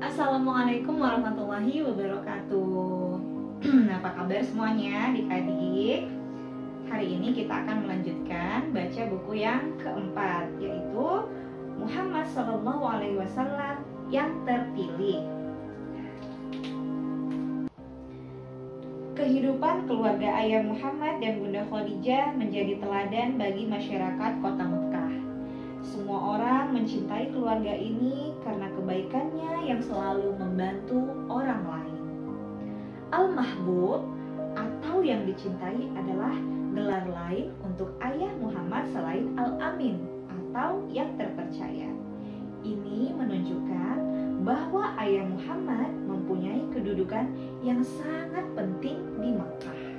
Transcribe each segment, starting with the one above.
Assalamualaikum warahmatullahi wabarakatuh. Apa kabar semuanya adik-adik? Hari ini kita akan melanjutkan baca buku yang keempat yaitu Muhammad Sallallahu Alaihi yang terpilih. Kehidupan keluarga ayah Muhammad dan Bunda Khadijah menjadi teladan bagi masyarakat kota Mekah. Mencintai keluarga ini karena kebaikannya yang selalu membantu orang lain. Al-Mahbub atau yang dicintai adalah gelar lain untuk ayah Muhammad selain Al-Amin atau yang terpercaya. Ini menunjukkan bahwa ayah Muhammad mempunyai kedudukan yang sangat penting di Makkah.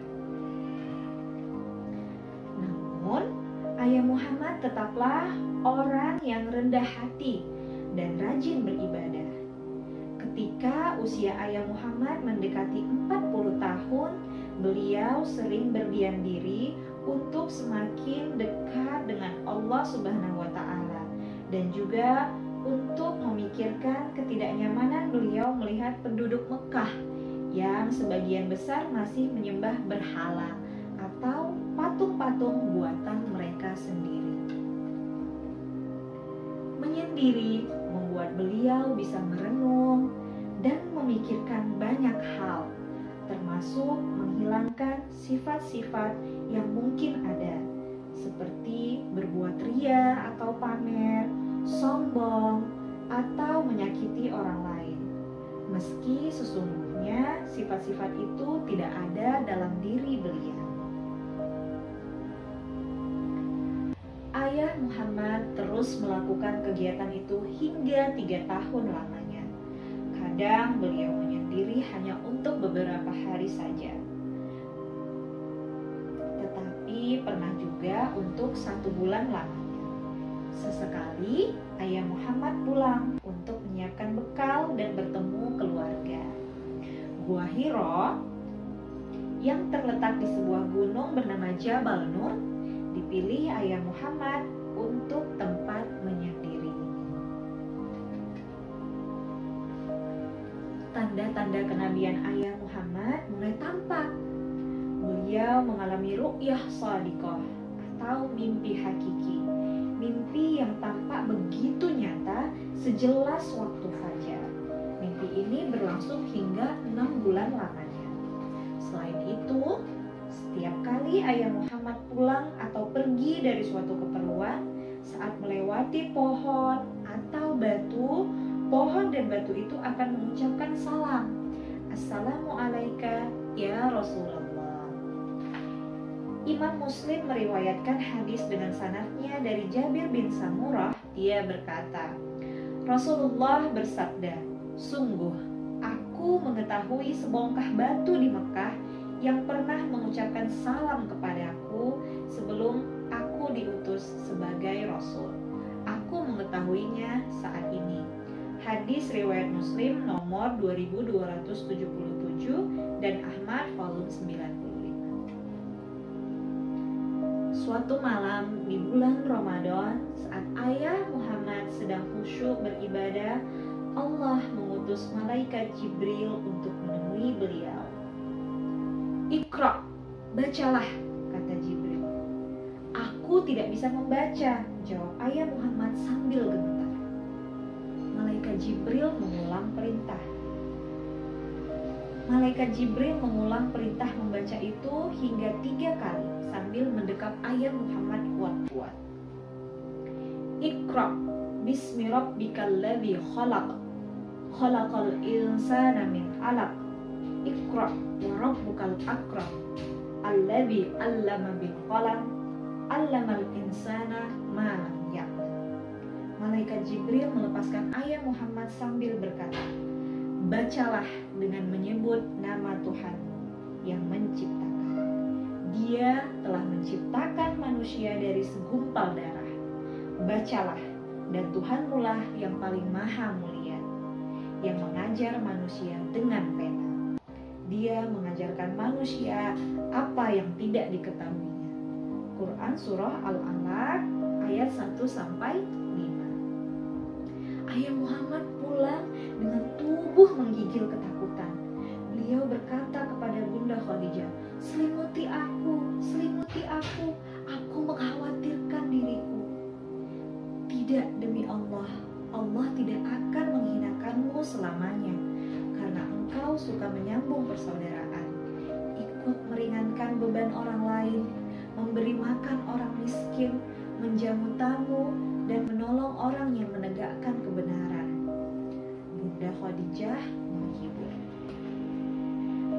Ayah Muhammad tetaplah orang yang rendah hati dan rajin beribadah. Ketika usia ayah Muhammad mendekati 40 tahun, beliau sering berdiam diri untuk semakin dekat dengan Allah Subhanahu wa taala dan juga untuk memikirkan ketidaknyamanan beliau melihat penduduk Mekah yang sebagian besar masih menyembah berhala menyendiri membuat beliau bisa merenung dan memikirkan banyak hal, termasuk menghilangkan sifat-sifat yang mungkin ada, seperti berbuat ria atau pamer, sombong, atau menyakiti orang lain. Meski sesungguhnya sifat-sifat itu tidak ada dalam diri beliau. Ayah Muhammad terus melakukan kegiatan itu hingga tiga tahun lamanya. Kadang beliau menyendiri hanya untuk beberapa hari saja. Tetapi pernah juga untuk satu bulan lamanya. Sesekali ayah Muhammad pulang untuk menyiapkan bekal dan bertemu keluarga. Gua Hiro yang terletak di sebuah gunung bernama Jabal Nur dipilih ayah Muhammad untuk tempat menyendiri. Tanda-tanda kenabian ayah Muhammad mulai tampak. Beliau mengalami ru'yah sadiqah atau mimpi hakiki. Mimpi yang tampak begitu nyata sejelas waktu fajar. Mimpi ini berlangsung hingga enam bulan lamanya. Selain itu, setiap kali ayah Muhammad pulang atau pergi dari suatu keperluan, saat melewati pohon atau batu, pohon dan batu itu akan mengucapkan salam. Assalamualaikum ya Rasulullah. Imam Muslim meriwayatkan hadis dengan sanatnya dari Jabir bin Samurah. Dia berkata, Rasulullah bersabda, Sungguh, aku mengetahui sebongkah batu di Mekah yang pernah mengucapkan salam kepadaku sebelum aku diutus sebagai rasul. Aku mengetahuinya saat ini. Hadis riwayat Muslim nomor 2277 dan Ahmad volume 95. Suatu malam di bulan Ramadan saat ayah Muhammad sedang khusyuk beribadah, Allah mengutus malaikat Jibril untuk menemui beliau. Ikra, bacalah, kata Jibril. Aku tidak bisa membaca, jawab ayah Muhammad sambil gemetar. Malaikat Jibril mengulang perintah. Malaikat Jibril mengulang perintah membaca itu hingga tiga kali sambil mendekap ayah Muhammad kuat-kuat. Ikra, bismi rabbikal ladzi khalaq. Khalaqal insana min 'alaq. Ikra wa rabbukal akram alladzi 'allama bil qalam 'allamal insana ma lam Malaikat Jibril melepaskan ayah Muhammad sambil berkata, Bacalah dengan menyebut nama Tuhan yang menciptakan. Dia telah menciptakan manusia dari segumpal darah. Bacalah, dan Tuhanmu lah yang paling maha mulia, yang mengajar manusia dengan pena manusia apa yang tidak diketahuinya. Quran Surah Al-Anak ayat 1 sampai 5. Ayah Muhammad pulang dengan tubuh menggigil ketakutan. Beliau berkata kepada Bunda Khadijah, selimuti aku, selimuti aku, aku mengkhawatirkan diriku. Tidak demi Allah, Allah tidak akan menghinakanmu selamanya, karena engkau suka menyambung persaudaraan ikut meringankan beban orang lain, memberi makan orang miskin, menjamu tamu, dan menolong orang yang menegakkan kebenaran. Bunda Khadijah menghibur.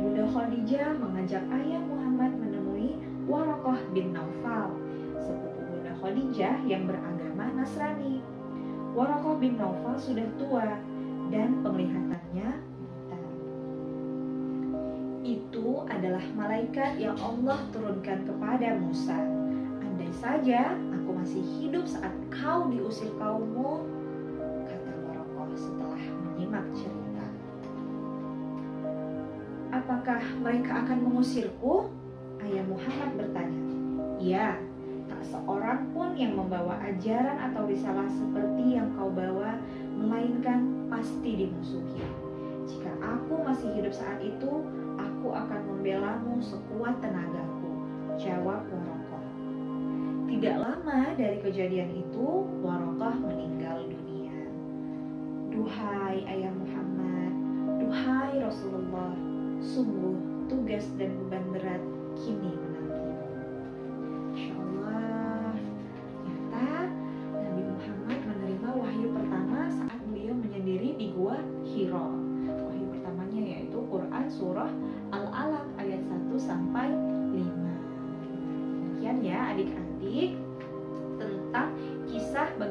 Bunda Khadijah mengajak ayah Muhammad menemui Warokoh bin Naufal, sepupu Bunda Khadijah yang beragama Nasrani. Warokoh bin Naufal sudah tua dan penglihatannya. Itu adalah malaikat yang Allah turunkan kepada Musa. Andai saja aku masih hidup saat kau diusir kaummu, kata Warokoh setelah menyimak cerita. Apakah mereka akan mengusirku? Ayah Muhammad bertanya. Ya, tak seorang pun yang membawa ajaran atau risalah seperti yang kau bawa, melainkan pasti dimusuhi. Jika aku masih hidup saat itu, aku akan membelamu sekuat tenagaku. Jawab Warokoh. Tidak lama dari kejadian itu, Warokoh meninggal dunia. Duhai ayah Muhammad, duhai Rasulullah, sungguh tugas dan beban berat kini menantimu.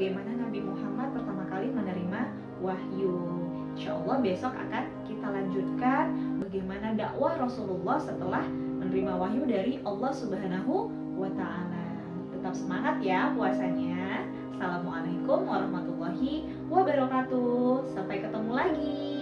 Bagaimana Nabi Muhammad pertama kali menerima wahyu. Insya Allah besok akan kita lanjutkan bagaimana dakwah Rasulullah setelah menerima wahyu dari Allah Subhanahu wa taala. Tetap semangat ya puasanya. Assalamualaikum warahmatullahi wabarakatuh. Sampai ketemu lagi.